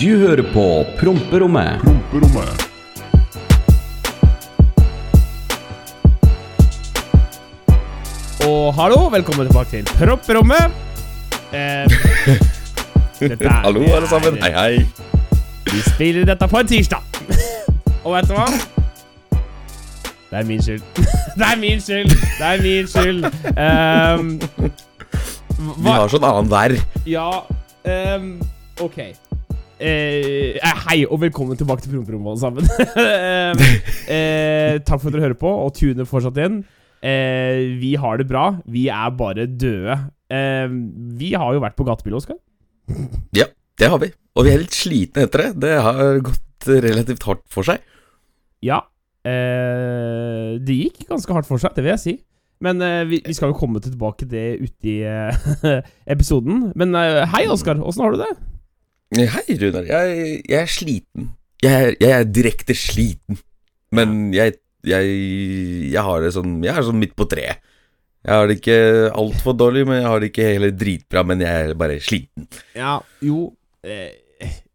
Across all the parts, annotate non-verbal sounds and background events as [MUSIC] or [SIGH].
Du hører på Promperommet. Promperommet. Og hallo, velkommen tilbake til Propperommet. Eh, [LAUGHS] dette er- Hallo, alle sammen. Hei, hei. Vi spiller dette på en tirsdag. Og vet du hva? Det er min skyld. [LAUGHS] Det er min skyld. Det er min skyld. Ehm, Vi hva har sånn annen vær. Ja, ehm, ok. Eh, eh, hei, og velkommen tilbake til Promperommet, alle sammen. [LAUGHS] Ehm, eh, takk for at dere hører på, og tuner fortsatt inn. Eh, vi har det bra. Vi er bare døde. Eh, vi har jo vært på gatebil, Oskar. Ja, det har vi. Og vi er litt slitne etter det. Det har gått relativt hardt for seg. Ja. Eh, det gikk ganske hardt for seg, det vil jeg si. Men eh, vi, vi skal jo komme tilbake til det ute i eh, [LAUGHS] episoden. Men hei, Oskar. Åssen har du det? Hei, Runar. Jeg, jeg er sliten. Jeg jeg er direkte sliten. Men jeg, jeg, har det sånn Jeg er sånn midt på treet. Jeg har det ikke altfor dårlig, men jeg har det ikke heller dritbra. Men jeg er bare sliten. Ja, jo eh,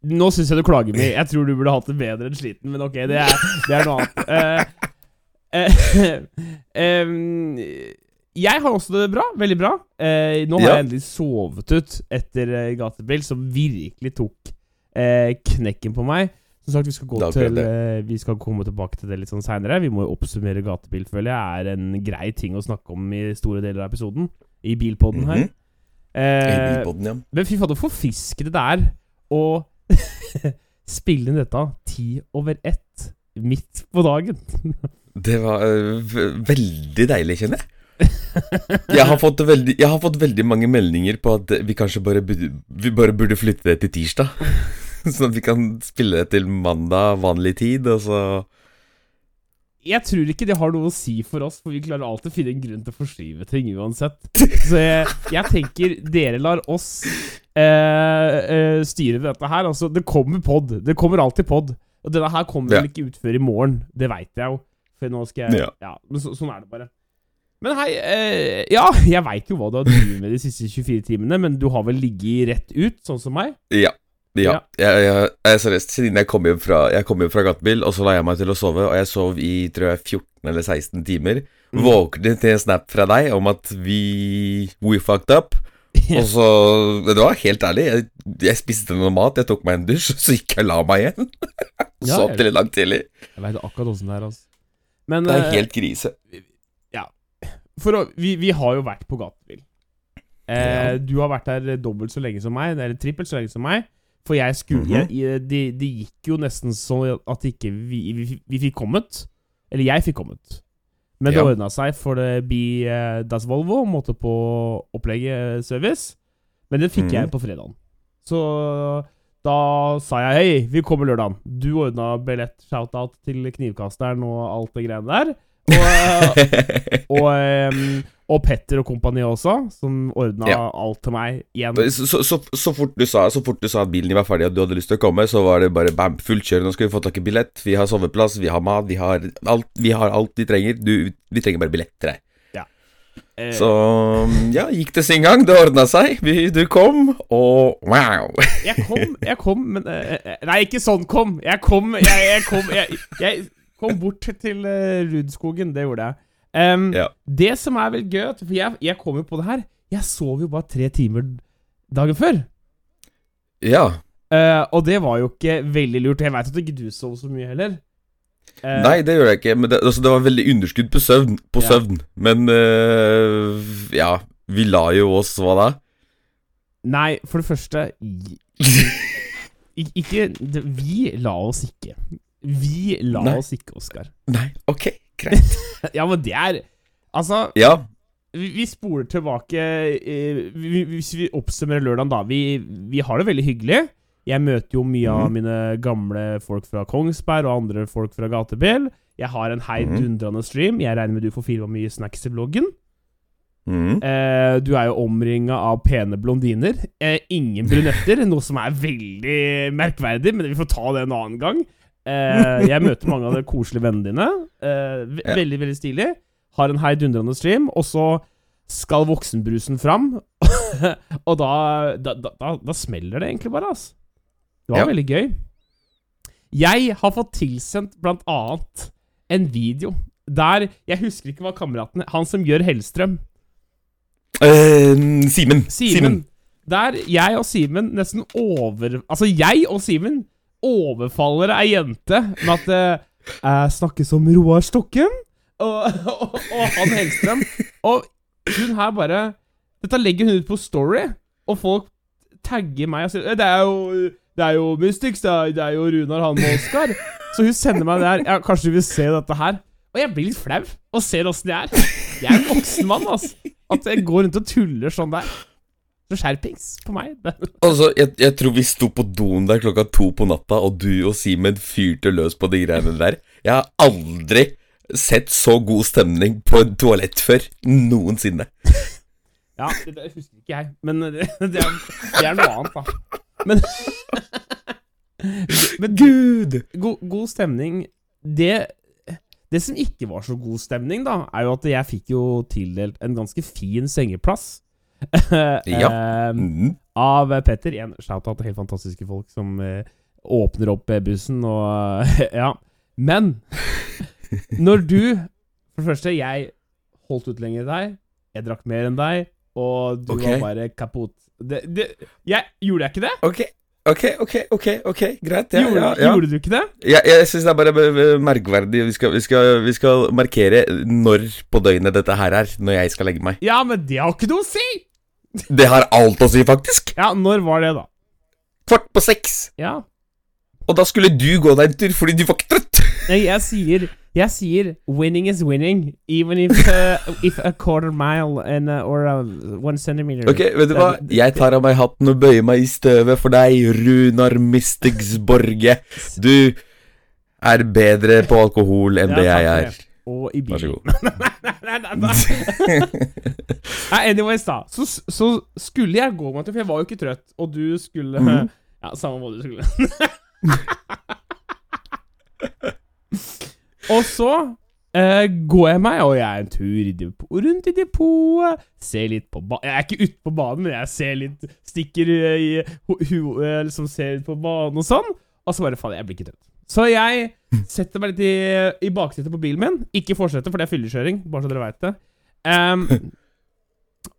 Nå syns jeg du klager mye. Jeg tror du burde hatt det bedre enn sliten, men ok, det er, det er noe annet. Eh, eh, [LAUGHS] jeg har også det bra. Veldig bra. Eh, nå har Ja. jeg endelig sovet ut etter uh, gatebil, som virkelig tok eh, knekken på meg. Som sagt, vi skal, gå til, eh, vi skal komme tilbake til det litt sånn seinere. Vi må jo oppsummere gatebil, føler jeg, er en grei ting å snakke om i store deler av episoden. I bilpodden her. Mhm. Eh, I bilpodden, ja. men fy fader, forfriskende det er å [LAUGHS] spille inn dette ti over ett midt på dagen. Det var uh, veldig deilig, kjenner jeg. [LAUGHS] Jeg har, fått veldig, jeg har fått veldig mange meldinger på at vi kanskje bare burde, vi bare burde flytte det til tirsdag. [LAUGHS] Sånn at vi kan spille det til mandag, vanlig tid, og så Jeg tror ikke det har noe å si for oss, for vi klarer alltid å finne en grunn til å forskyve ting uansett. [LAUGHS] Så jeg, jeg tenker dere lar oss eh, eh, styre dette her. Altså, det kommer pod. Det kommer alltid pod. Og denne her kommer Ja. vel ikke ut før i morgen. Det veit jeg jo. For nå skal jeg Ja. Ja, men så, sånn er det bare. Men hei, eh, ja, jeg veit jo hva du har drevet med de siste 24 timene, men du har vel ligget rett ut, sånn som meg? Ja. Ja. ja. Jeg, jeg, jeg, seriøst, siden jeg kom hjem fra, jeg kom hjem fra gatebil, og så la jeg meg til å sove, og jeg sov i tror jeg 14 eller 16 timer. Mm. Våknet til en snap fra deg om at vi We fucked up. Og så Det var helt ærlig. Jeg, jeg spiste noe mat, jeg tok meg en dusj, [LAUGHS] så gikk jeg og la meg igjen. Sov til langt tidlig. Jeg veit akkurat åssen det er, altså. Men Det er eh, helt krise. Å, vi, vi har jo vært på gatebil. Eh. Du har vært der dobbelt så lenge som meg, eller trippelt så lenge som meg. For jeg skulle mm jeg, jeg, det, de gikk jo nesten sånn at ikke vi, vi, vi fikk kommet. Eller jeg fikk kommet. Men det Ja. ordna seg for det Bi uh, Das Volvo, måtte på opplegget eh, service. Men det fikk jeg Mhm. på fredagen. Så da sa jeg hei, vi kommer lørdagen. Du ordna billett, shout-out til Knivkasteren og alt det greiene der. Og, [LAUGHS] og, um, og Petter og kompani også, som ordna Ja. alt til meg igjen. så, så, så, fort du sa, så fort du sa at bilen din var ferdig og du hadde lyst til å komme, så var det bare bam, fullt kjør. Nå skal vi få tak i billett, vi har soveplass, vi har mat, vi har alt vi, har alt vi trenger. Du, vi trenger bare billett til deg. Eh, Så ja, gikk det sin gang. Det ordna seg. Vi, du kom, og wow. Jeg kom, jeg kom, men eh, eh, Nei, ikke sånn kom. Jeg kom Jeg, jeg kom jeg, jeg kom bort til uh, Rudskogen. Det gjorde jeg. Um, Ja. Det som er vel gøy, for jeg, jeg kom jo på det her Jeg sov jo bare tre timer dagen før. Ja. Uh, og det var jo ikke veldig lurt. Jeg veit at ikke du sov så mye heller. Uh, Nei, det gjør jeg ikke. Men det, altså, det var veldig underskudd på søvn. På Ja. søvn. Men uh, ja, vi la jo oss hva da? Nei, for det første [LAUGHS] Ikke Vi la oss ikke. Vi la Nei. oss ikke, Oskar. Nei, ok, greit. [LAUGHS] Ja, men det er Altså, Ja. vi, vi spoler tilbake eh, vi, Hvis vi oppsummerer lørdagen, da. Vi, vi har det veldig hyggelig. Jeg møter jo mye av Mhm. mine gamle folk fra Kongsberg og andre folk fra gatebil. Jeg har en heidundrende stream. Jeg regner med du får filma mye snacks i vloggen. Mm. Eh, du er jo omringa av pene blondiner. Eh, ingen brunetter, [LAUGHS] noe som er veldig merkverdig, men vi får ta det en annen gang. Eh, jeg møter mange av de koselige vennene dine. Eh, ve Ja. Veldig, veldig stilig. Har en heidundrende stream, og så skal voksenbrusen fram. [LAUGHS] og da da, da, da smeller det egentlig bare, altså. Det var Ja. veldig gøy. Jeg har fått tilsendt blant annet en video der Jeg husker ikke hva kameraten Han som gjør Hellstrøm. Uh, Simen. Simen. Der jeg og Simen nesten over... Altså, jeg og Simen overfaller ei jente med at eh, Jeg snakker som Roar Stokken og, og, og han Hellstrøm. Og hun her bare Dette legger hun ut på Story, og folk tagger meg og sier «Eh, Det er jo det er jo Mystics, det er, det er jo Runar, han og Oskar. Så hun sender meg det her. Ja, kanskje du vil se dette her? Og jeg blir litt flau og ser åssen jeg er. Jeg er en voksen mann, altså. At jeg går rundt og tuller sånn der. Så skjerpings på meg. Altså, jeg, jeg tror vi sto på doen der klokka to på natta, og du og Simen fyrte løs på de greiene der. Jeg har aldri sett så god stemning på et toalett før. Noensinne. Ja, det, det husker ikke jeg, men det, det, er, det er noe annet, da. Men, men Gud! god, god stemning Det Det som ikke var så god stemning, da, er jo at jeg fikk jo tildelt en ganske fin sengeplass. [LAUGHS] Ja. Eh, Mm. av Petter. En shout-out til helt fantastiske folk som eh, åpner opp eh, bussen og [LAUGHS] Ja. Men [LAUGHS] når du For det første, jeg holdt ut lenger enn deg. Jeg drakk mer enn deg, og du okay. var bare kaputt. Det, det, jeg, gjorde jeg ikke det? Ok, ok, ok, ok, ok, greit. Ja, gjorde, ja, ja. gjorde du ikke det? Jeg, jeg syns det er bare merkverdig. Vi skal, vi, skal, vi skal markere når på døgnet dette her er, når jeg skal legge meg. Ja, men det har ikke noe å si! Det har alt å si, faktisk. Ja, når var det, da? Kvart på seks. Ja. Og da skulle du gå deg en tur fordi du var ikke trøtt. Nei, jeg sier Jeg sier 'winning is winning', even if, uh, if a quarter mile and, uh, or uh, one centimeter. Ok, vet du hva? Jeg tar av meg hatten og bøyer meg i støvet for deg, Runar Mystics Borge. Du er bedre på alkohol enn Ja, det jeg er. Og i Vær så god. [LAUGHS] nei, nei, nei. [LAUGHS] nei, anyways, da. Så, så skulle jeg gå meg til For jeg var jo ikke trøtt, og du skulle Mhm. Ja, samme hva du skulle. [LAUGHS] og så Uh, går jeg meg, og jeg er en tur i depo, rundt i depotet. Ser litt på banen Jeg er ikke ute på banen, men jeg ser litt Stikker eh, i ho hu eh, Liksom ser litt på banen og sånn. Og så bare faen, jeg blir ikke trøtt. Så jeg setter meg litt i, i baksetet på bilen min. Ikke forsetet, for det er fyllekjøring. Bare så dere veit det. Um,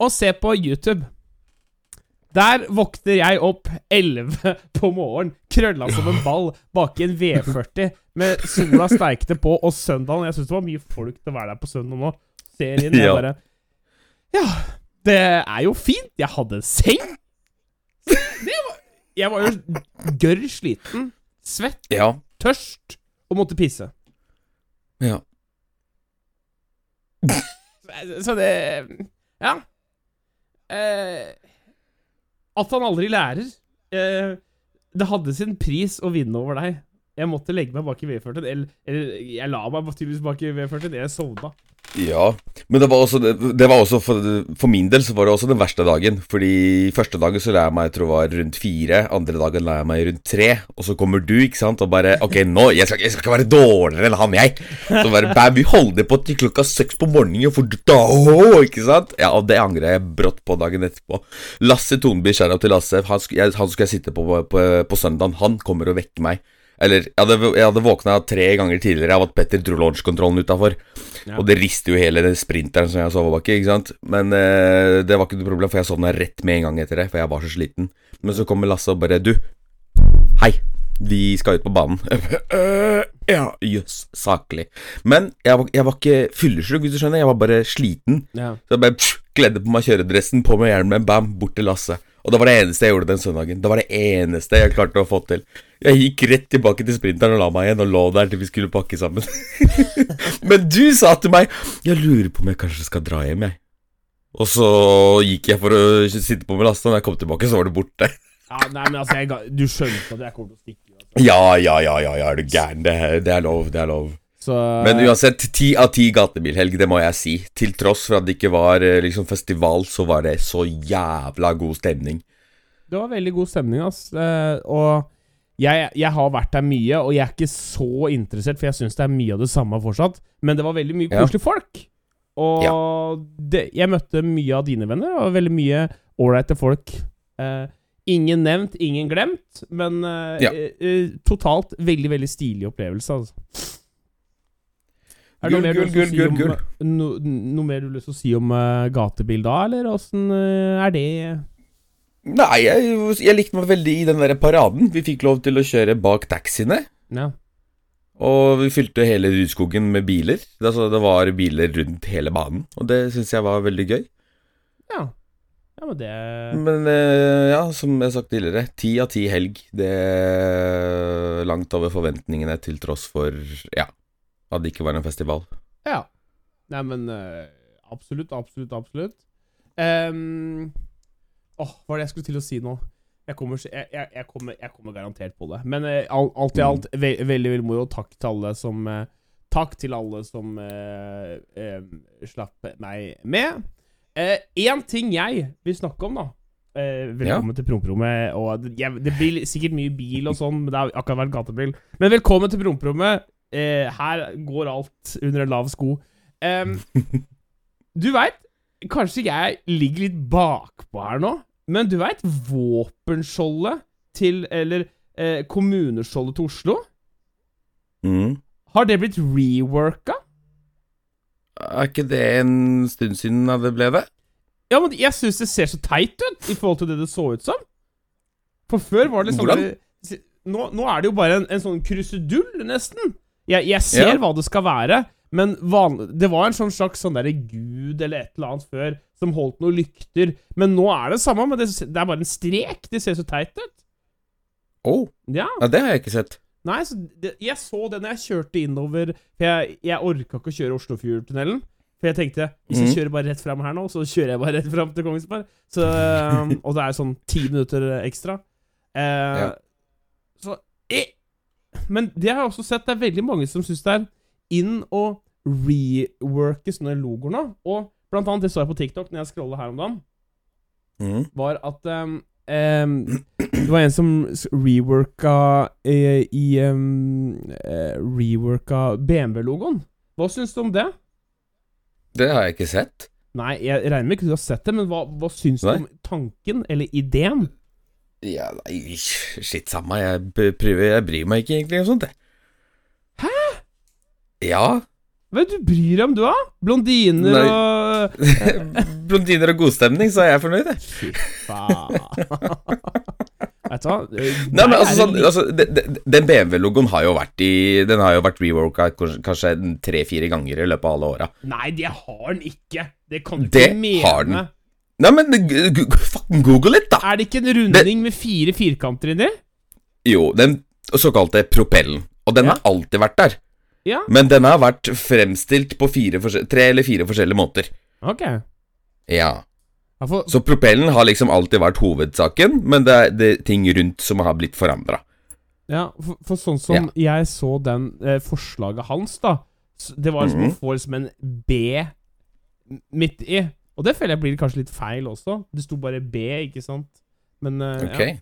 og ser på YouTube. Der våkner jeg opp 11 på morgenen, krølla som en ball, bak i en V40 med sola steikte på, og søndagen Jeg syns det var mye folk til å være der på søndag nå. Serien jeg bare Ja, det er jo fint. Jeg hadde en seng. Var, jeg var jo gørr sliten, svett, Ja. Tørst og måtte pisse. ja. [LAUGHS] Så det Ja. Eh, at han aldri lærer. Eh, det hadde sin pris å vinne over deg. Jeg måtte legge meg bak i V40. Eller, eller jeg la meg tydeligvis bak i V40. Jeg sovna. Ja, men det var også, det, var også for, for min del så var det også den verste dagen. Fordi første dagen så la jeg meg jeg tror var rundt fire, andre dagen la jeg meg rundt tre. Og så kommer du, ikke sant, og bare Ok, nå, jeg skal, jeg skal ikke være dårligere enn han, jeg. Så bare bam, vi holder på til klokka seks på morgenen, for da, ikke sant? Ja, og det angrer jeg brått på dagen etterpå. Lasse Tonby, skjæra til Lasse, han, jeg, han skulle jeg sitte på på, på, på søndagen. Han kommer og vekker meg. Eller, jeg hadde, jeg hadde våkna tre ganger tidligere av at Petter dro launchkontrollen utafor. Ja. Og det rister jo hele den sprinteren som jeg sovet bak i, ikke sant. Men eh, det var ikke noe problem, for jeg sovna rett med en gang etter det, for jeg var så sliten. Men så kommer Lasse og bare Du, hei, vi skal ut på banen. [LAUGHS] «Øh, ja, jøss, saklig. Men jeg var, jeg var ikke fyllesyk, hvis du skjønner. Jeg var bare sliten. Ja. Så jeg bare pff, kledde på meg kjøredressen, på med hjelmen, bam, bort til Lasse. Og det var det eneste jeg gjorde den søndagen. Det var det eneste jeg klarte å få til. Jeg gikk rett tilbake til sprinteren og la meg igjen, og lå der til vi skulle pakke sammen. [LAUGHS] Men du sa til meg Jeg lurer på om jeg kanskje skal dra hjem, jeg. Og så gikk jeg for å sitte på med lasta, og da jeg kom tilbake, så var det borte. ja, nei, men altså, jeg, du skjønte at jeg kommer til å stikke. Altså. Ja, ja, ja, ja, ja, er du gæren? Det, det er lov, det er lov. Så Men uansett, ti av ti gatebilhelg, det må jeg si. Til tross for at det ikke var eh, liksom festival, så var det så jævla god stemning. Det var veldig god stemning, ass. Eh, og jeg, jeg har vært der mye, og jeg er ikke så interessert, for jeg syns det er mye av det samme fortsatt. Men det var veldig mye Ja. folk. Og det, jeg møtte mye av dine venner, og veldig mye ålreite folk. Eh, Ingen nevnt, ingen glemt, men eh, Ja. eh, eh, totalt veldig, veldig stilig opplevelse, altså. Gull, gull, gull, si gull, om- No, noe mer du har lyst til å si om uh, gatebil da, eller åssen uh, er det Nei, jeg, jeg likte meg veldig i den der paraden. Vi fikk lov til å kjøre bak taxiene. Ja. Og vi fylte hele Rudskogen med biler. Altså, det var biler rundt hele banen, og det syns jeg var veldig gøy. Ja, ja men det Men uh, ja, som jeg har sagt tidligere, ti av ti helg. Det er langt over forventningene, til tross for ja, at det ikke var en festival. Ja. Nei, men eh, absolutt, absolutt, absolutt. Um, Åh, hva var det jeg skulle til å si nå? Jeg kommer, jeg, jeg, kommer, jeg kommer garantert på det. Men eh, alt i alt, ve veldig veldig moro. Takk til alle som eh, Takk til alle som eh, eh, slapp meg med. Én ting jeg vil snakke om, da. Eh, velkommen til promperommet. Det, det blir sikkert mye bil og sånn, men det har akkurat vært gatebil. Men velkommen til promperommet. Eh, her går alt under en lav sko. Um, [LAUGHS] du veit, kanskje jeg ligger litt bakpå her nå, men du veit våpenskjoldet til Eller eh, kommuneskjoldet til Oslo? Mm. Har det blitt reworka? Er ikke det en stund siden det ble det? Ja, men jeg syns det ser så teit ut i forhold til det det så ut som. For før var det liksom Hvordan? Nå, nå er det jo bare en, en sånn krusedull, nesten. Jeg, jeg ser Ja. hva det skal være, men van, det var en sånn slags sånn gud eller et eller annet før som holdt noen lykter. Men nå er det samme, men det, det er bare en strek. Det ser så teit ut. Å, Ja. ja, det har jeg ikke sett. Nei, så det, jeg så det når jeg kjørte innover For jeg, jeg orka ikke å kjøre Oslofjordtunnelen. For jeg tenkte hvis jeg Mhm. kjører bare rett fram her nå, så kjører jeg bare rett fram til Kongsberg. Så, [LAUGHS] um, og det er sånn ti minutter ekstra. Eh, Ja. Så eh, Men det har jeg også sett. Det er veldig mange som syns det er inn å reworke sånne logoer nå. Og blant annet, det så jeg på TikTok når jeg scrolla her om dagen Mm. var at um, um, Det var en som reworka uh, i um, uh, Reworka BMW-logoen. Hva syns du om det? Det har jeg ikke sett. Nei, jeg regner med ikke du har sett det, men hva, hva syns du om tanken, eller ideen? Ja, nei, shit, samme. Jeg, prøver, jeg bryr meg ikke egentlig om sånt, jeg. Hæ? Ja. Hva er det du bryr deg om, du, da? Blondiner Nei. og [LAUGHS] Blondiner og godstemning, så er jeg fornøyd, jeg. Fy faen. Vet du hva? Nei, men altså, sånn, altså de- de- Den BMW-logoen har jo vært i Den har jo vært reworka kanskje, tre-fire ganger i løpet av alle åra. Nei, det har den ikke. Det kan du Det ikke mene. har den. Nei, men fucking google litt, da! Er det ikke en runding med fire firkanter inni? Jo, den såkalte propellen. Og den Ja. har alltid vært der. Ja, Men den har vært fremstilt på tre eller fire forskjellige måter. ok. Ja. Ja, for, Så propellen har liksom alltid vært hovedsaken, men det er, det ting rundt som har blitt forandra. Ja, for, for sånn som jeg så den eh, forslaget hans, da Det var som å Mhm. få liksom en B midt i. Og det føler jeg blir kanskje litt feil også. Det sto bare B, ikke sant? Men uh, Ok, ja.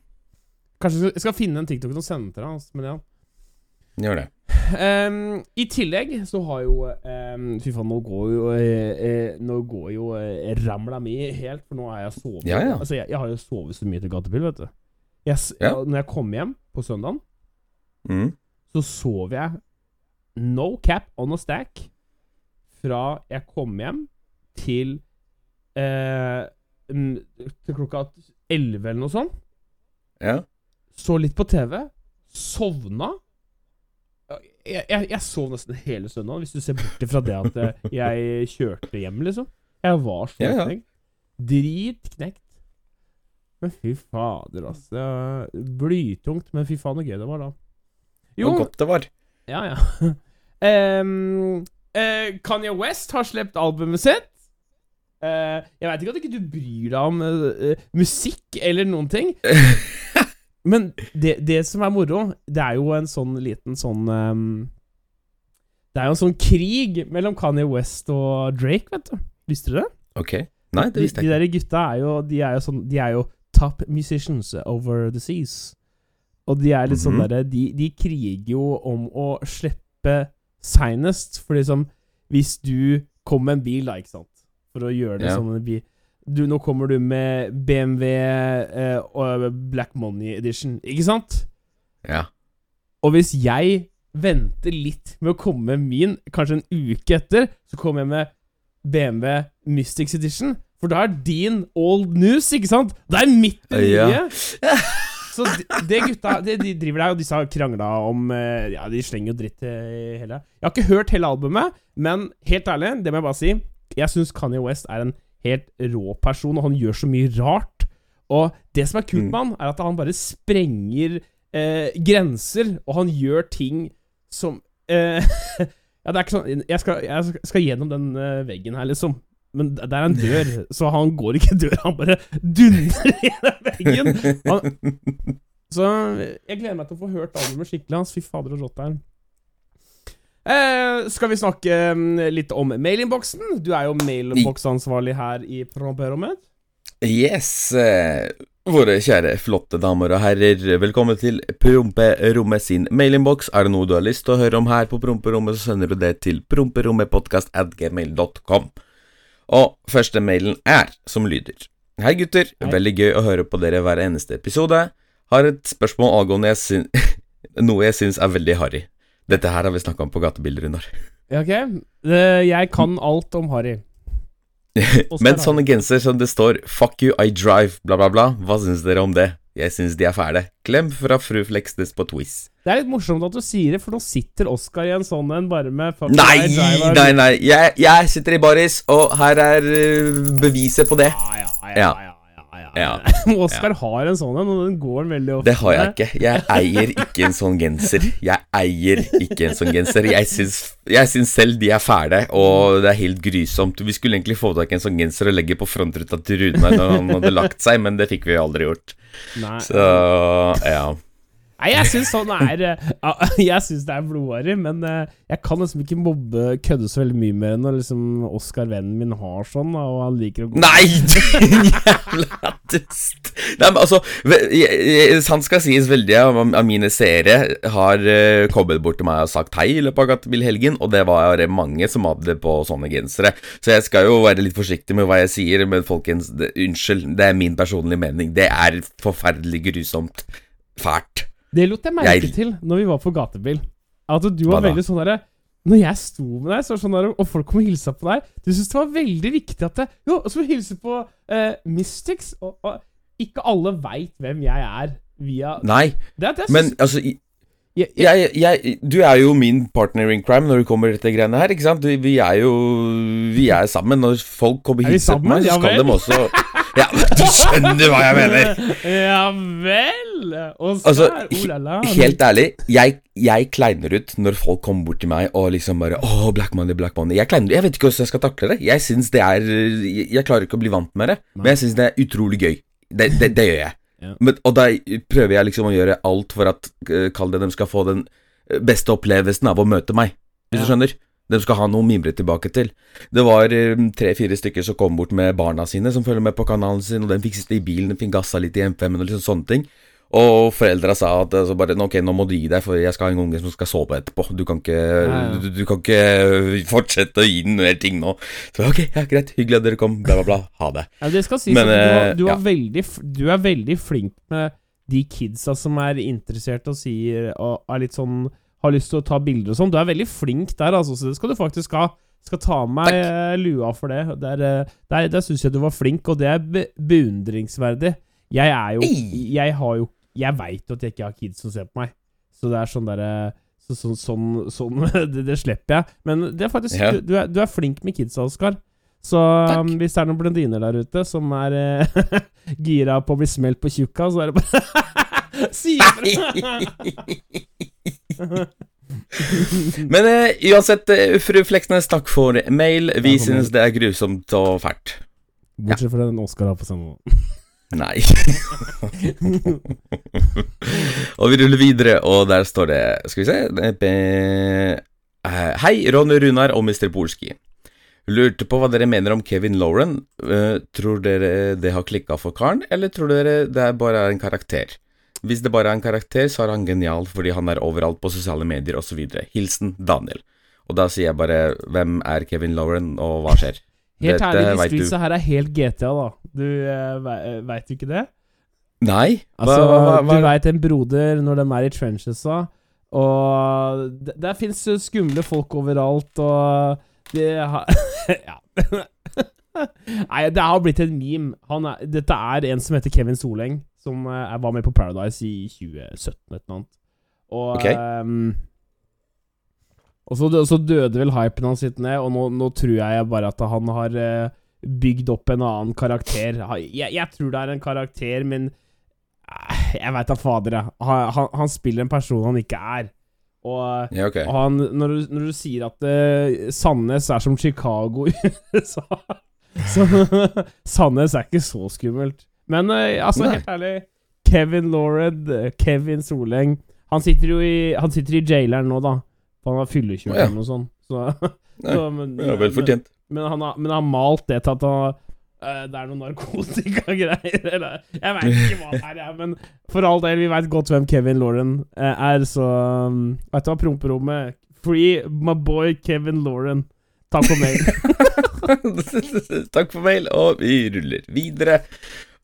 Kanskje jeg skal finne en TikTok og sende til deg. altså, Men ja. gjør det. Um, I tillegg så har jo um, Fy faen, nå går jo eh, eh, Nå går jo eh, ramla mi helt, for nå har jeg sovet. Ja, ja. Altså, jeg, jeg har jo sovet så mye til gatebil, vet du. Jeg, Ja. Når jeg kom hjem på søndagen Mm. så sov jeg no cap on a stack fra jeg kom hjem til eh, til klokka 11 eller noe sånt. Ja. Så litt på TV. Sovna. Jeg, jeg, jeg sov nesten hele søndagen, hvis du ser bort fra det at eh, [LAUGHS] jeg kjørte hjem, liksom. Jeg var så Ja, ja. knekt. Dritknekt. Men fy fader, altså. Blytungt, men fy faen så gøy det var da. Jo. Hvor godt det var. Ja, ja. [LAUGHS] um, uh, Kanye West har sluppet albumet sitt. Eh, jeg veit ikke at ikke du bryr deg om eh, eh, musikk eller noen ting. [LAUGHS] Men det, det som er moro, det er jo en sånn liten sånn um, Det er jo en sånn krig mellom Kanye West og Drake, vet du. Visste du det? Ok. Nei, det De, visste de jeg ikke. der gutta er jo De er jo sånn De er jo top musicians over the seas. Og de er litt sånn Mhm. derre de, de kriger jo om å slippe seinest. For liksom Hvis du kommer med en bil, da, ikke sant For å gjøre det Ja. sånn bil, du, nå kommer du med BMW eh, og Black Money Edition, ikke sant? Ja. Og hvis jeg venter litt med å komme med min, kanskje en uke etter, så kommer jeg med BMW Mystics Edition. For da er din old news, ikke sant? Det er mitt nye. Ja. [LAUGHS] Så de, det gutta det, De driver der, og disse har krangla om eh, Ja, de slenger jo dritt i hele Jeg har ikke hørt hele albumet, men helt ærlig, det må jeg bare si Jeg syns Kanye West er en helt rå person, og han gjør så mye rart. Og det som er kult med han, er at han bare sprenger eh, grenser, og han gjør ting som eh, [LAUGHS] Ja, det er ikke sånn Jeg skal, jeg skal gjennom den eh, veggen her, liksom. Men det er en dør, [LAUGHS] så han går ikke dør, han bare dundrer [LAUGHS] gjennom veggen. Han, så jeg gleder meg til å få hørt albumet skikkelig hans. Fy fader, og rotter'n. er. Eh, skal vi snakke mm, litt om mailinnboksen? Du er jo mailboksansvarlig her i Promperommet. Yes. Eh, våre kjære, flotte damer og herrer, velkommen til Promperommet sin mailinnboks. Er det noe du har lyst til å høre om her på Promperommet, så sender du det til promperommetpodkast.gmail.com. Og første mailen er som lyder. Hei, gutter. Hei. Veldig gøy å høre på dere hver eneste episode. Har et spørsmål angående jeg [LAUGHS] noe jeg syns er veldig harry. Dette her har vi snakka om på gatebilder, Runar. Ok. Eh, jeg kan alt om Harry. [LAUGHS] Men sånne genser som det står 'Fuck you, I drive', bla, bla, bla, hva syns dere om det? Jeg syns de er fæle. Klem fra fru Fleksnes på Twiz. Det er litt morsomt at du sier det, for nå sitter Oskar i en sånn en bare med fuck Nei, nei, nei. Jeg, jeg sitter i baris, og her er øh, beviset på det. Ja, ja, ja. Ja. ja, ja, ja. [LAUGHS] Oskar har en sånn en, og den går veldig ofte. Det har jeg ikke. Jeg eier ikke en sånn genser. Jeg eier ikke en sånn genser. Jeg syns, jeg syns selv de er fæle, og det er helt grusomt. Vi skulle egentlig få tak i en sånn genser og legge på frontruta til Runar når han hadde lagt seg, men det fikk vi aldri gjort. Nei. Så ja. Nei, jeg syns sånn er eh, [LAUGHS] Jeg syns det er blodharry, men eh, jeg kan liksom ikke mobbe kødde så veldig mye med det når liksom Oskar, vennen min, har sånn, og han liker å gå Nei, [LAUGHS] din jævla dust! Nei, men altså Sant skal sies, veldig av mine seere har kommet bort til meg og sagt hei i løpet av Gatebilhelgen, og det var mange som hadde på sånne gensere. Så jeg skal jo være litt forsiktig med hva jeg sier, men folkens, det, unnskyld, det er min personlige mening. Det er forferdelig grusomt. Fælt. Det lot jeg merke Jeg- til når vi var på gatebil. At du var veldig sånn derre Når jeg sto med deg, så sånn der, og folk kom og hilsa på deg Du syntes det var veldig viktig at det, Jo, og så hilse på uh, Mystics, og, og ikke alle veit hvem jeg er via Nei, det, det, men altså i- jeg, jeg, jeg, du er jo min partner in crime når det kommer til dette greiene her, ikke sant? Vi, vi er jo Vi er sammen. Når folk kommer og hilser på meg, så skal de også [LAUGHS] Ja, du skjønner hva jeg mener! Ja vel! Oskar, Altså, oh la la. Helt ærlig, jeg, jeg kleiner ut når folk kommer bort til meg og liksom bare Åh, Black Money, Black Money. Jeg kleiner ut. Jeg vet ikke hvordan jeg skal takle det. Jeg syns det er Jeg, jeg klarer ikke å bli vant med det, men jeg syns det er utrolig gøy. Det, det, det gjør jeg. Ja. Men, og da prøver jeg liksom å gjøre alt for at eh, Kall det de skal få den beste opplevelsen av å møte meg, hvis Ja. du skjønner. De skal ha noe å mimre tilbake til. Det var eh, tre-fire stykker som kom bort med barna sine, som følger med på kanalen sin, og den fikk sitte i bilen, Den fikk gassa litt i M5-en og liksom sånne ting. Og foreldra sa at altså bare, ok, nå må du gi deg, for jeg skal ha en unge som skal sove etterpå. Du kan ikke. Du, du kan ikke fortsette å gi den mer ting nå. Så ok, ja, greit, hyggelig at dere kom, bla, bla, bla. Ha det. Ja, det skal sies Men, at du, eh, du, ja. veldig, du er veldig flink med de kidsa som er interessert og sier og er litt sånn Har lyst til å ta bilder og sånn. Du er veldig flink der, altså, så det skal du faktisk ha. Skal ta av meg eh, lua for det. Der, eh, der, der syns jeg du var flink, og det er be beundringsverdig. Jeg er jo Jeg har jo Jeg veit jo at jeg ikke har kids som ser på meg, så det er sånn derre så, sånn, sånn, sånn [LAUGHS] det, det slipper jeg. Men det er faktisk Ja. du, er, du er flink med kidsa, Oskar. Så um, hvis det er noen blondiner der ute som er uh, [LAUGHS] gira på å bli smelt på tjukka, så er det bare [LAUGHS] Si ifra! [LAUGHS] Men eh, uansett, eh, fru Fleksnes, takk for mail. Vi ja, synes det er grusomt og fælt. Bortsett fra den Oscar har på seg [LAUGHS] nå. Nei. [LAUGHS] og vi ruller videre, og der står det Skal vi se eh, Hei, Ronny Runar og Mr. Polski. Lurte på hva dere mener om Kevin Lauren. Uh, tror dere det har klikka for karen, eller tror dere det bare er en karakter? Hvis det bare er en karakter, så er han genial fordi han er overalt på sosiale medier osv. Hilsen Daniel. Og da sier jeg bare Hvem er Kevin Lauren, og hva skjer? Helt ærlig, de streetsa her er helt GTA, da. Du uh, veit jo ikke det? Nei? Hva, Altså, hva, hva, du veit en broder når de er i trenchesa, og der, der fins skumle folk overalt, og det har [LAUGHS] Ja. [LAUGHS] Nei, det har blitt en meme. Han er, dette er en som heter Kevin Soleng, som uh, var med på Paradise i 2017 et eller annet. Og okay. um, og så, så døde vel hypen hans litt ned, og nå, nå tror jeg bare at han har uh, bygd opp en annen karakter. Jeg, jeg tror det er en karakter, men uh, jeg veit da fader, jeg. Han, han, han spiller en person han ikke er. Og Ja, okay. og han, når, du, når du sier at uh, Sandnes er som Chicago [LAUGHS] i USA Så Sandnes er ikke så skummelt. Men eh, altså, Nei. helt ærlig Kevin Laured, eh, Kevin Soleng Han sitter jo i Han sitter i jaileren nå, da. For han har fyllekjørt ja. eller noe sånt. Så, [LAUGHS] Nei, så, men, Ja, vel fortjent. men, han har, men han har malt det til at han eh, det er noen narkotikagreier, [LAUGHS] eller Jeg veit ikke hva det er, jeg, men for all del, vi veit godt hvem Kevin Lauren er, så um, Vet du hva, promperommet Free my boy Kevin Lauren. Takk for mail. [LAUGHS] Takk for mail, og vi ruller videre.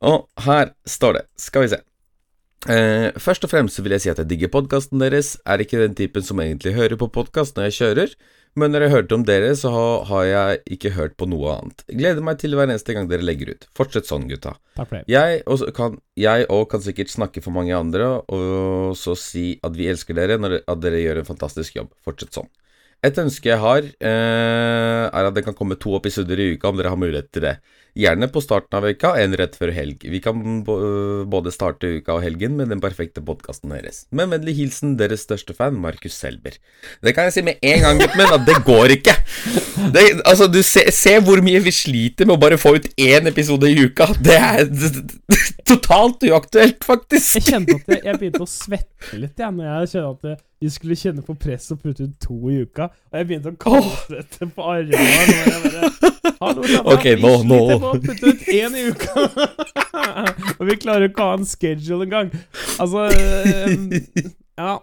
Og her står det, skal vi se. Eh, først og fremst så vil jeg si at jeg digger podkasten deres. Er ikke den typen som egentlig hører på podkast når jeg kjører, men når jeg hørte om dere, så har jeg ikke hørt på noe annet. Gleder meg til hver eneste gang dere legger ut. Fortsett sånn, gutta. Takk for det. Jeg også kan, kan sikkert snakke for mange andre og så si at vi elsker dere, når, at dere gjør en fantastisk jobb. Fortsett sånn. Et ønske jeg har, eh, er at det kan komme to episoder i uka om dere har mulighet til det. Gjerne på starten av uka, en rett før helg. Vi kan både starte uka og helgen med den perfekte podkasten deres. Med vennlig hilsen deres største fan, Markus Selber. Det kan jeg si med en gang, gutten min, at det går ikke. Det, altså, du se, se hvor mye vi sliter med å bare få ut én episode i uka. Det er [LAUGHS] totalt uaktuelt, faktisk. Jeg kjente at jeg, jeg begynte å svette litt jeg, når jeg kjente at vi skulle kjenne på press og putte ut to i uka. Og jeg begynte å kaldsvette på armene. [LAUGHS] Ok, nå- nå. Sliter putte ut én i uka. [LAUGHS] og vi klarer ikke å ha en schedule engang. Altså eh, Ja.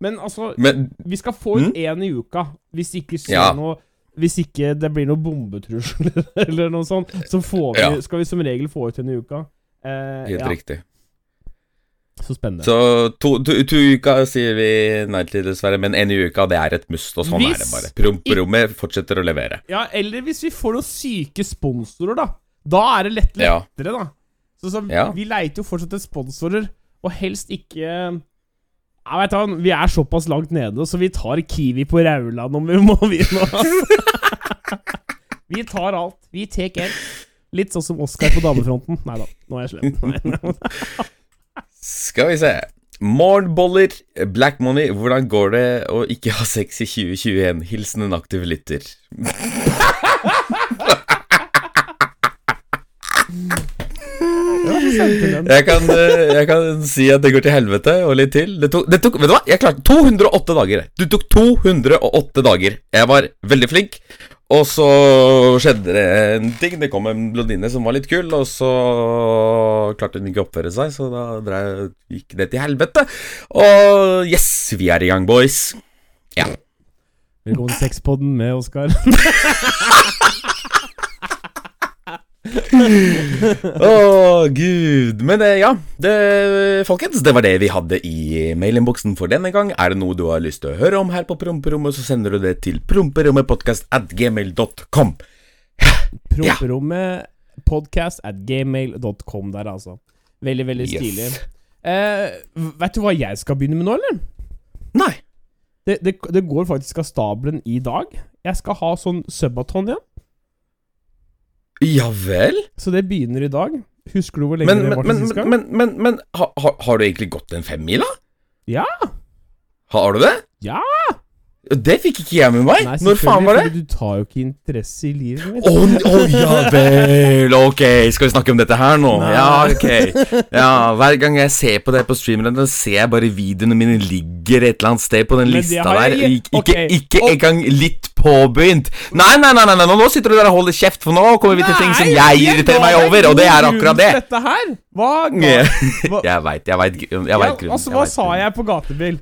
Men altså, Men vi skal få ut Mm? i uka. Hvis ikke skjer Ja. noe Hvis ikke det blir noe bombetrusler [LAUGHS] eller noe sånt, så får vi, Ja. skal vi som regel få ut en i uka. Eh, helt ja, riktig. Så spennende. Så to, to, to uker sier vi nei til, dessverre, men en i uka, det er et must, og sånn er det Hvis bare. Promperommet fortsetter å levere. Ja, eller hvis vi får noen syke sponsorer, da. Da er det lett Ja. lettere, da. Så, så Ja. Vi leiter jo fortsatt etter sponsorer, og helst ikke jeg vet hva, Vi er såpass langt nede, så vi tar Kiwi på Rauland om vi må [LAUGHS] vinne. [LAUGHS] vi tar alt. Vi tar alt. Litt sånn som Oscar på damefronten. Nei da, nå er jeg slem. [LAUGHS] Skal vi se. Morgenboller, Black Money, hvordan går det å ikke ha sex i 2021? Hilsen en aktiv lytter. Jeg kan, eh, jeg kan si at det går til helvete og litt til. Det tok, det tok Vet du hva? Jeg klarte 208 dager. Du tok 208 dager. Jeg var veldig flink. Og så skjedde det en ting. Det kom en blondine som var litt kul, og så klarte hun ikke å oppføre seg, så da drev, gikk det til helvete. Og yes, vi er i gang, boys. Ja. Velkommen til Sexpodden med Oscar. [LAUGHS] [LAUGHS] Å, gud. Men eh, ja, det, folkens, det var det vi hadde i mailinnboksen for denne gang. Er det noe du har lyst til å høre om her på Promperommet, så sender du det til promperommetpodkastatgmail.com. Promperommetpodkastatgmail.com der, altså. Veldig, veldig Yes. stilig. Eh, vet du hva jeg skal begynne med nå, eller? Nei. Det, det, det går faktisk av stabelen i dag. Jeg skal ha sånn subaton igjen. Ja vel? Så det begynner i dag. Husker du hvor lenge Men, det var men, til sist gang? men, men, men ha, ha, har du egentlig gått en femmila? Ja! Har du det? Ja! Det fikk ikke jeg med meg. Nei, Når faen var det? Du tar jo ikke interesse i livet mitt. Å å, ja [LAUGHS] vel, ok, skal vi snakke om dette her nå? Nei. Ja, ok. Ja, Hver gang jeg ser på det på streameren, da ser jeg bare videoene mine ligger et eller annet sted på den Men lista der. Ik ikke ok, ikke og- engang litt påbegynt. Nei, nei, nei, nei, nå sitter du der og holder kjeft, for nå kommer vi til ting som jeg irriterer meg over, og det er akkurat det. Dette her? Hva [LAUGHS] hva- Jeg veit, jeg veit. Altså, hva sa jeg på gatebil?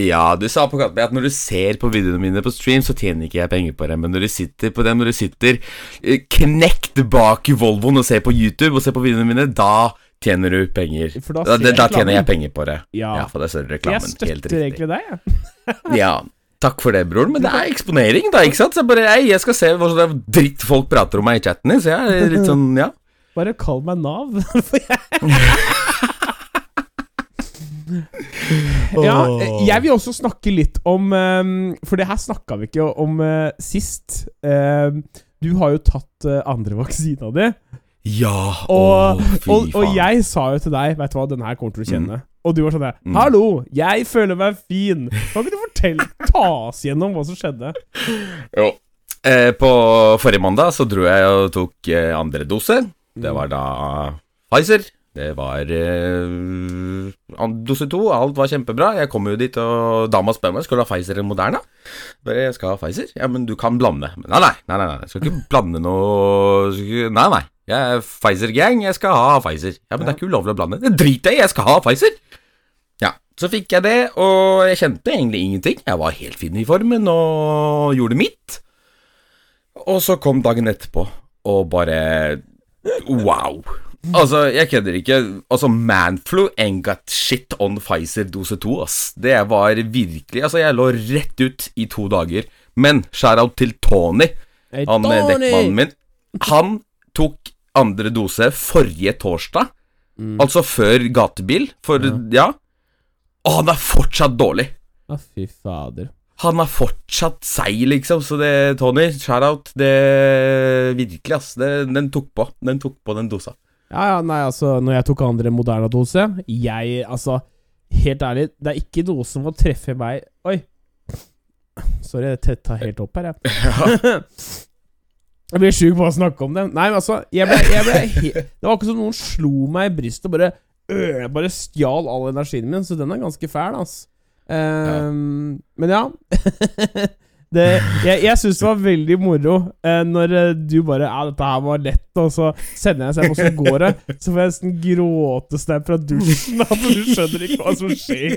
Ja, du sa på katten at når du ser på videoene mine på stream, så tjener ikke jeg penger på det. Men når du sitter på dem, når du sitter eh, knekt bak Volvoen og ser på YouTube og ser på videoene mine, da tjener du penger. For da Da, da tjener jeg penger på det. Ja. Ja, for da ser du reklamen. Helt støtter egentlig deg, jeg. [LAUGHS] Ja, takk for det, broren. Men det er eksponering, da, ikke sant? Så jeg bare, ei, jeg skal se hva slags dritt folk prater om meg i chatten, så jeg er litt sånn, ja. Bare kall meg Nav. [LAUGHS] For jeg [LAUGHS] Ja, eh, jeg vil også snakke litt om um, For det her snakka vi ikke om eh, sist. Um, du har jo tatt uh, andre vaksina di, Ja, og, å, fy og, og jeg sa jo til deg Vet du hva, den her kommer til å kjenne. Og du var sånn der Mm. Hallo, jeg føler meg fin. Kan ikke du fortelle Ta oss gjennom hva som skjedde? Jo. Eh, på forrige mandag så dro jeg og tok eh, andre dose. Det var da Pfizer. Det var eh, dose to. Alt var kjempebra. Jeg kom jo dit, og dama spør meg skal du ha Pfizer eller Moderna. Jeg skal ha Pfizer. Ja, men du kan blande. Nei, nei, nei, nei. jeg skal ikke blande noe Nei, nei. Jeg er Pfizer-gang. Jeg skal ha Pfizer. Ja, men det er ikke ulovlig å blande. Det driter jeg i. Jeg skal ha Pfizer. Ja, så fikk jeg det, og jeg kjente egentlig ingenting. Jeg var helt fin i formen og gjorde mitt. Og så kom dagen etterpå, og bare Wow. Altså, jeg kødder ikke. Altså, Manflu ain't got shit on Pfizer dose 2, ass. Det var virkelig Altså, jeg lå rett ut i to dager. Men shout-out til Tony, Hey, han eh, dekkmannen min. Han tok andre dose forrige torsdag. Mm. Altså før gatebil, for ja. Og han er fortsatt dårlig. Å, fy fader. Han er fortsatt seig, liksom. Så det, Tony, shout-out. Det Virkelig, ass. Det, den tok på. Den tok på den dosa. Ja, ja, nei, altså, når jeg tok andre Moderna-dose Jeg, altså Helt ærlig, det er ikke noe som må treffe meg Oi. Sorry, jeg tetta helt opp her, jeg. [LAUGHS] [LAUGHS] jeg blir sjuk på å snakke om det. Nei, men altså jeg ble, jeg ble Det var ikke som noen slo meg i brystet og bare øh, Bare stjal all energien min, så den er ganske fæl, ass. ja. Men ja. [LAUGHS] det, jeg jeg syns det var veldig moro eh, når eh, du bare Ja, dette her var lett, og så sender jeg seg, og så går det. Så får jeg nesten gråtesnap fra dusjen. At du skjønner ikke hva som skjer.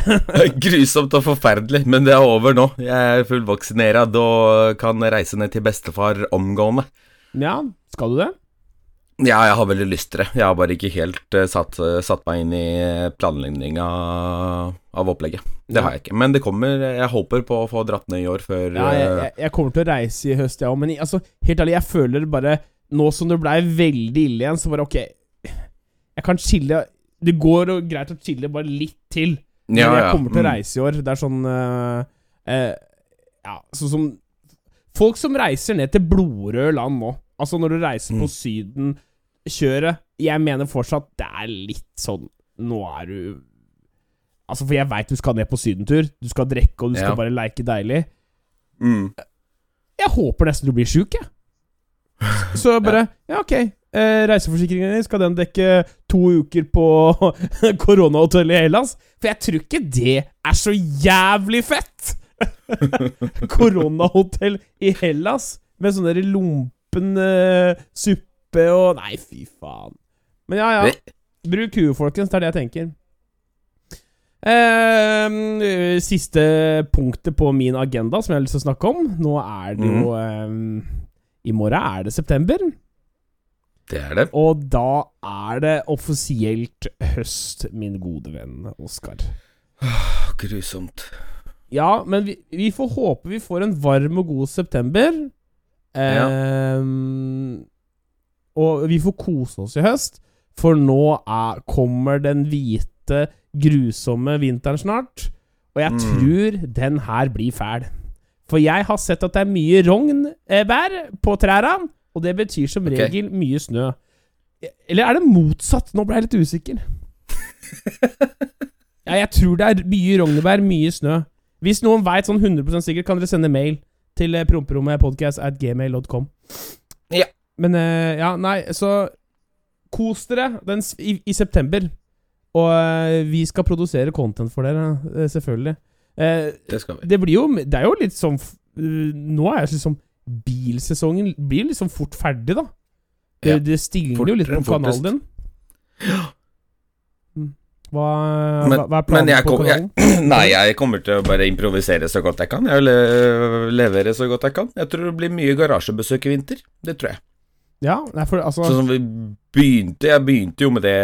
Er Grusomt og forferdelig, men det er over nå. Jeg er fullvaksinert og kan reise ned til bestefar omgående. Ja, skal du det? Ja, jeg har veldig lyst til det. Jeg har bare ikke helt uh, satt, satt meg inn i planlegginga av opplegget. Det har jeg ikke. Men det kommer. Jeg håper på å få dratt ned i år før Ja, jeg, eh, jeg, jeg kommer til å reise i høst, jeg òg, men altså, helt ærlig, jeg føler bare Nå som det blei veldig ille igjen, så bare ok Jeg kan chille Det går greit å chille bare litt til. Men Ja, jeg kommer til å mm. reise i år. Det er sånn uh, uh, Ja, sånn som Folk som reiser ned til blodrøde land nå. Altså, når du reiser på Mm. Syden-kjøret Jeg mener fortsatt det er litt sånn Nå er du Altså, for jeg veit du skal ned på sydentur. Du skal drikke, og du skal Ja. bare leike deilig. mm. Jeg håper nesten du blir sjuk, jeg. [LAUGHS] Så bare Ja, ok. Eh, reiseforsikringen din, skal den dekke to uker på [LAUGHS] koronahotellet i Hellas? For jeg tror ikke det er så jævlig fett! [LAUGHS] Koronahotell i Hellas med sånn der lompen eh, suppe og Nei, fy faen. Men ja, ja. Bruk huet, folkens. Det er det jeg tenker. Eh, siste punktet på min agenda som jeg har lyst til å snakke om. Nå er det jo ehm, I morgen er det september, Det er det. og da er det offisielt høst, min gode venn Oskar. Grusomt. Ja, men vi, vi får håpe vi får en varm og god september. Ehm, Og vi får kose oss i høst, for nå er, kommer den hvite, grusomme vinteren snart. Og jeg Mm. tror den her blir fæl. For jeg har sett at det er mye rognbær på trærne, og det betyr som Ok. regel mye snø. Eller er det motsatt? Nå ble jeg litt usikker. [LAUGHS] Ja, jeg tror det er mye rognebær, mye snø. Hvis noen veit sånn 100% sikkert, kan dere sende mail til eh, promperommepodcast at gmail.com. Men eh, ja, nei, så kos dere den, i, i september. Og eh, vi skal produsere content for dere, eh, selvfølgelig. Det skal vi. det blir jo Det er jo litt sånn Nå er liksom Bilsesongen blir liksom fort ferdig, da. Det, Ja. det stigner jo litt på kanalen din. Mm. Hva, Men- hva, er planen jeg på kom- jeg- kanalen? [CLEARS THROAT] Nei, jeg kommer til å bare improvisere så godt jeg kan. Jeg eh, levere så godt jeg kan. Jeg tror det blir mye garasjebesøk i vinter. Det tror jeg. Ja, nei, for altså Sånn som vi begynte Jeg begynte jo med det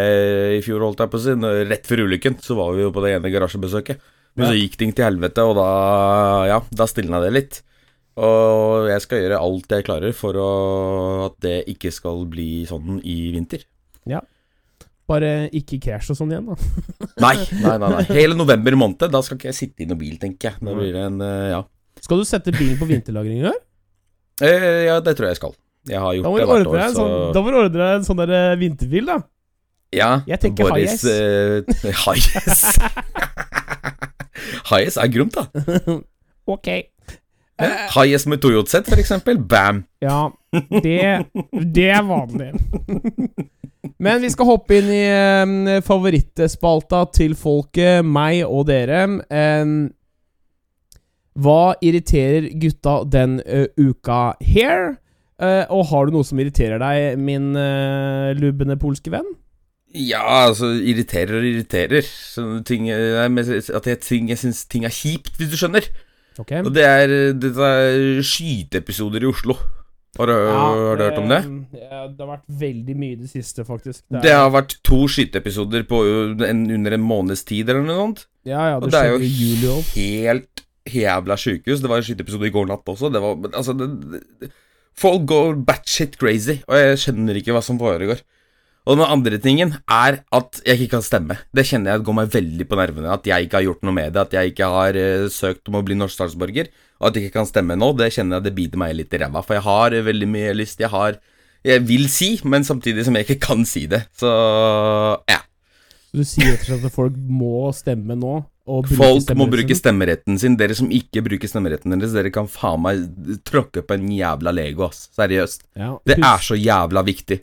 i fjor, holdt jeg på å si. Rett før ulykken så var vi jo på det ene garasjebesøket. Men Ja. så gikk ting til helvete, og da Ja, da stilna det litt. Og jeg skal gjøre alt jeg klarer for å, at det ikke skal bli sånn i vinter. Bare ikke krasj og sånn igjen, da. [LAUGHS] Nei, nei, nei. nei. Hele november måned, da skal ikke jeg sitte i noen bil, tenker jeg. Da blir det en eh, Ja. Skal du sette bilen på vinterlagring i år? Eh, ja, det tror jeg jeg skal. Jeg har gjort det hvert år, en så sånn, da må du ordne deg en sånn der eh, vinterbil, da. Ja. Jeg tenker Boris, eh, [LAUGHS] Highas. Highas [LAUGHS] er gromt, da. [LAUGHS] Ok. Highas med Toyota-sett, for eksempel. Bam. Ja, det, det er vanlig. Men vi skal hoppe inn i eh, favorittspalta til folket, meg og dere. Hva irriterer gutta den eh, uka her? Eh, og har du noe som irriterer deg, min uh, lubbende polske venn? Ja, altså, irriterer og irriterer. Sånne ting eh, At jeg, ting, jeg syns ting er kjipt, hvis du skjønner. Okay. Og det er det er skyteepisoder i Oslo. Har du, har du hørt om det? Ja, det har vært veldig mye i det siste, faktisk. er- Det har vært to skyteepisoder på en, under en måneds tid, eller noe sånt. ja, ja, Og det det er jo juli helt jævla sjukehus. Det var en skyteepisode i går natt også. Det var Altså, det, det, folk går batshit crazy, og jeg skjønner ikke hva som foregår. Og den andre tingen er at jeg ikke kan stemme. Det kjenner jeg går meg veldig på nervene. At jeg ikke har gjort noe med det. At jeg ikke har uh, søkt om å bli norsk statsborger. Og at jeg ikke kan stemme nå, det kjenner jeg det biter meg litt i ræva. For jeg har eh, veldig mye lyst. Jeg har Jeg vil si, men samtidig som jeg ikke kan si det. Så ja. Du sier rett og slett at folk må stemme nå? Folk må bruke stemmeretten sin. Dere som ikke bruker stemmeretten deres, dere kan faen meg tråkke på en jævla Lego, ass. Seriøst. Ja, Det er så jævla viktig.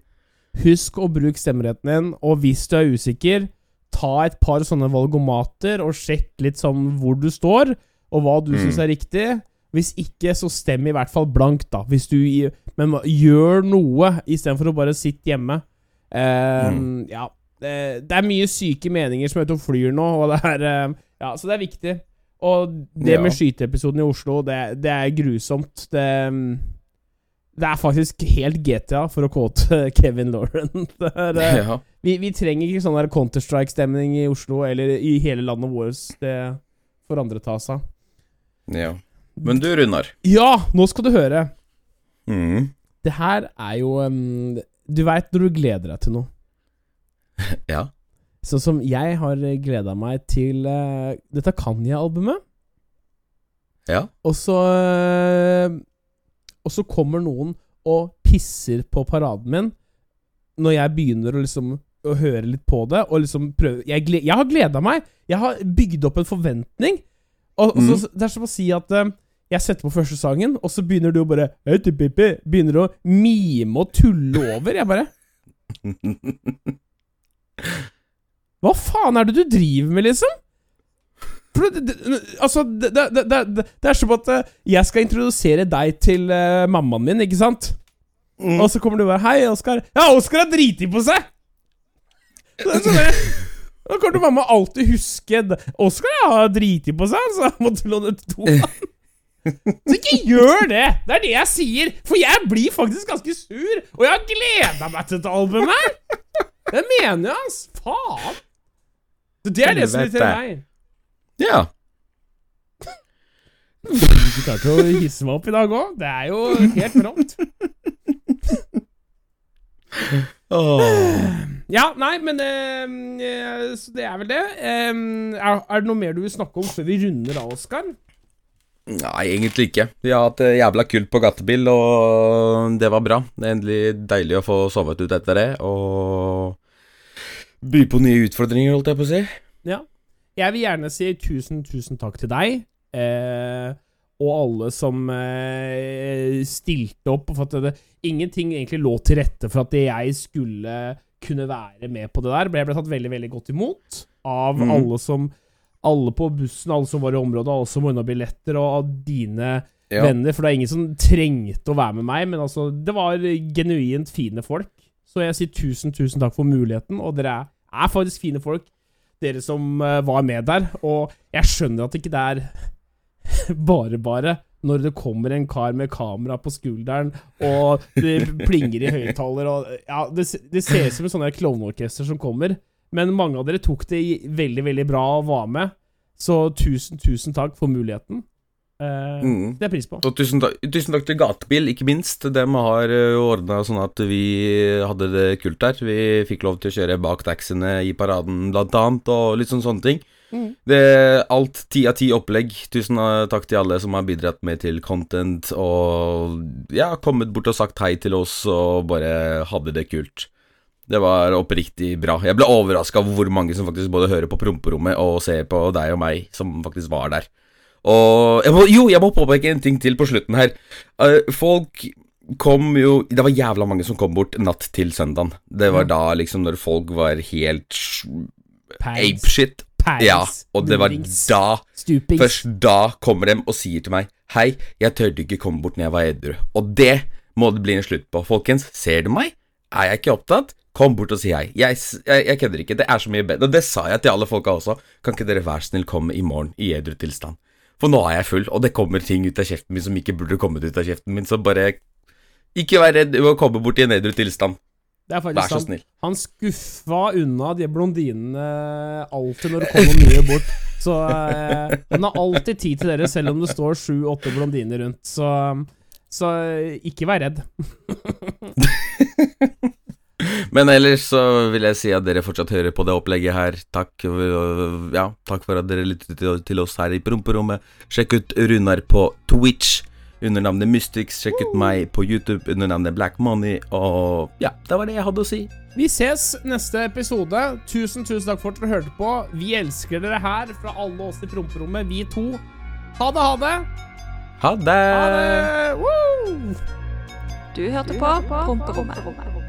Husk å bruke stemmeretten din, og hvis du er usikker, ta et par sånne valgomater og sjekk litt sånn hvor du står, og hva du Mm. syns er riktig. Hvis ikke, så stem i hvert fall blankt, da. Hvis du Men gjør noe istedenfor å bare sitte hjemme. Uh, Mm. Ja. Det, det er mye syke meninger som er ute og flyr nå, og det er eh, Ja, så det er viktig. Og det Ja. med skyteepisoden i Oslo, det, det er grusomt. Det det er faktisk helt GTA for å kåte [LAUGHS] Kevin Lauren. Er, eh, Ja. vi, vi trenger ikke sånn Counter-Strike-stemning i Oslo eller i hele landet vårt. Det får andre ta seg av. ja. Men du, Runar. Ja, nå skal du høre. Mm. Det her er jo um, Du veit når du gleder deg til noe. [LAUGHS] Ja. Sånn som jeg har gleda meg til uh, dette Kanye-albumet. Ja. Og så uh, Og så kommer noen og pisser på paraden min når jeg begynner å liksom å høre litt på det, og liksom prøve Jeg, jeg har gleda meg. Jeg har bygd opp en forventning. Og, og så, mm. Det er som å si at uh, jeg setter på første sangen, og så begynner du å bare «Hei, til Begynner å mime og tulle over. Jeg bare [LAUGHS] Hva faen er det du driver med, liksom? For det, det, altså, det, det, er som at eh, jeg skal introdusere deg til uh, mammaen min, ikke sant? Mm. Og så kommer du bare 'Hei, Oskar'. Ja, Oskar har driti på seg! Så det er sånn Da kommer mamma alltid huske 'Oskar har driti på seg', så jeg måtte låne to. Så ikke gjør det! Det er det jeg sier. For jeg blir faktisk ganske sur, og jeg har gleda meg til dette albumet her. Det mener jeg, ass. Faen. Det er det som irriterer meg. ja. Du klarte å hisse meg opp i dag òg. Det er jo helt rått. Oh. Ja, nei, men eh, eh, Så det er vel det. Um, er, er det noe mer du vil snakke om før vi runder av, Oskar? Nei, egentlig ikke. Vi har hatt jævla kult på gatebil, og det var bra. Det er endelig deilig å få sovet ut etter det, og by på nye utfordringer, holdt jeg på å si. Ja. Jeg vil gjerne si tusen, tusen takk til deg. Eh, og alle som eh, stilte opp. For at det, ingenting egentlig lå til rette for at jeg skulle kunne være med på det der. Jeg ble tatt veldig veldig godt imot av mm. alle som Alle på bussen, alle som var i området, alle som ordna billetter, og av dine Ja. venner. For det er ingen som trengte å være med meg, men altså, det var genuint fine folk. Så jeg sier tusen, tusen takk for muligheten, og dere er, er faktisk fine folk. dere som eh, var med der. Og jeg skjønner at det ikke er [LAUGHS] bare bare når det kommer en kar med kamera på skulderen, og det plinger i høyttaler og Ja, det, det ser ut som en sånn klovneorkester som kommer. Men mange av dere tok det veldig, veldig bra og var med. Så tusen, tusen takk for muligheten. Eh, Mm. Det er pris på. Og tusen takk, tusen takk til Gatebil, ikke minst. De har ordna sånn at vi hadde det kult der. Vi fikk lov til å kjøre bak taxiene i paraden, blant annet, og litt sånn sånne ting. Mm. Det Alt ti av ti opplegg. Tusen eh, takk til alle som har bidratt med til content, og ja, kommet bort og sagt hei til oss og bare hadde det kult. Det var oppriktig bra. Jeg ble overraska over hvor mange som faktisk både hører på promperommet og ser på deg og meg, som faktisk var der. Og jeg må, Jo, jeg må påpeke en ting til på slutten her. Eh, folk kom jo Det var jævla mange som kom bort natt til søndagen. Det var Ja. da liksom når folk var helt apeshit. Ja, og det var da Stupings. Først da kommer de og sier til meg Hei, jeg tørde ikke komme bort når jeg var edru. Og det må det bli en slutt på. Folkens, ser du meg? Er jeg ikke opptatt? Kom bort og si hei. Jeg, jeg, jeg kødder ikke. Det er så mye bedre. Og det sa jeg til alle folka også. Kan ikke dere være snill komme i morgen i edru tilstand? For nå er jeg full, og det kommer ting ut av kjeften min som ikke burde kommet ut av kjeften min, så bare Ikke vær redd ved å komme bort i en edru tilstand. Det er faktisk Vær så snill. Han skuffa unna de blondinene alltid når det kom noen nye bort. Så eh, han har alltid tid til dere, selv om det står sju-åtte blondiner rundt. Så, så ikke vær redd. [LAUGHS] Men ellers så vil jeg si at dere fortsatt hører på det opplegget her. Takk, øh, ja, takk for at dere lyttet til, oss her i promperommet. Sjekk ut Runar på Twitch under navnet Mystics. Sjekk ut meg på YouTube under navnet Black Money. Og ja, det var det jeg hadde å si. Vi ses neste episode. Tusen, tusen takk for at dere hørte på. Vi elsker dere her fra alle oss i promperommet, vi to. Ha det, ha det! Ha det! Ha det! Woo! Du hørte på Promperommet.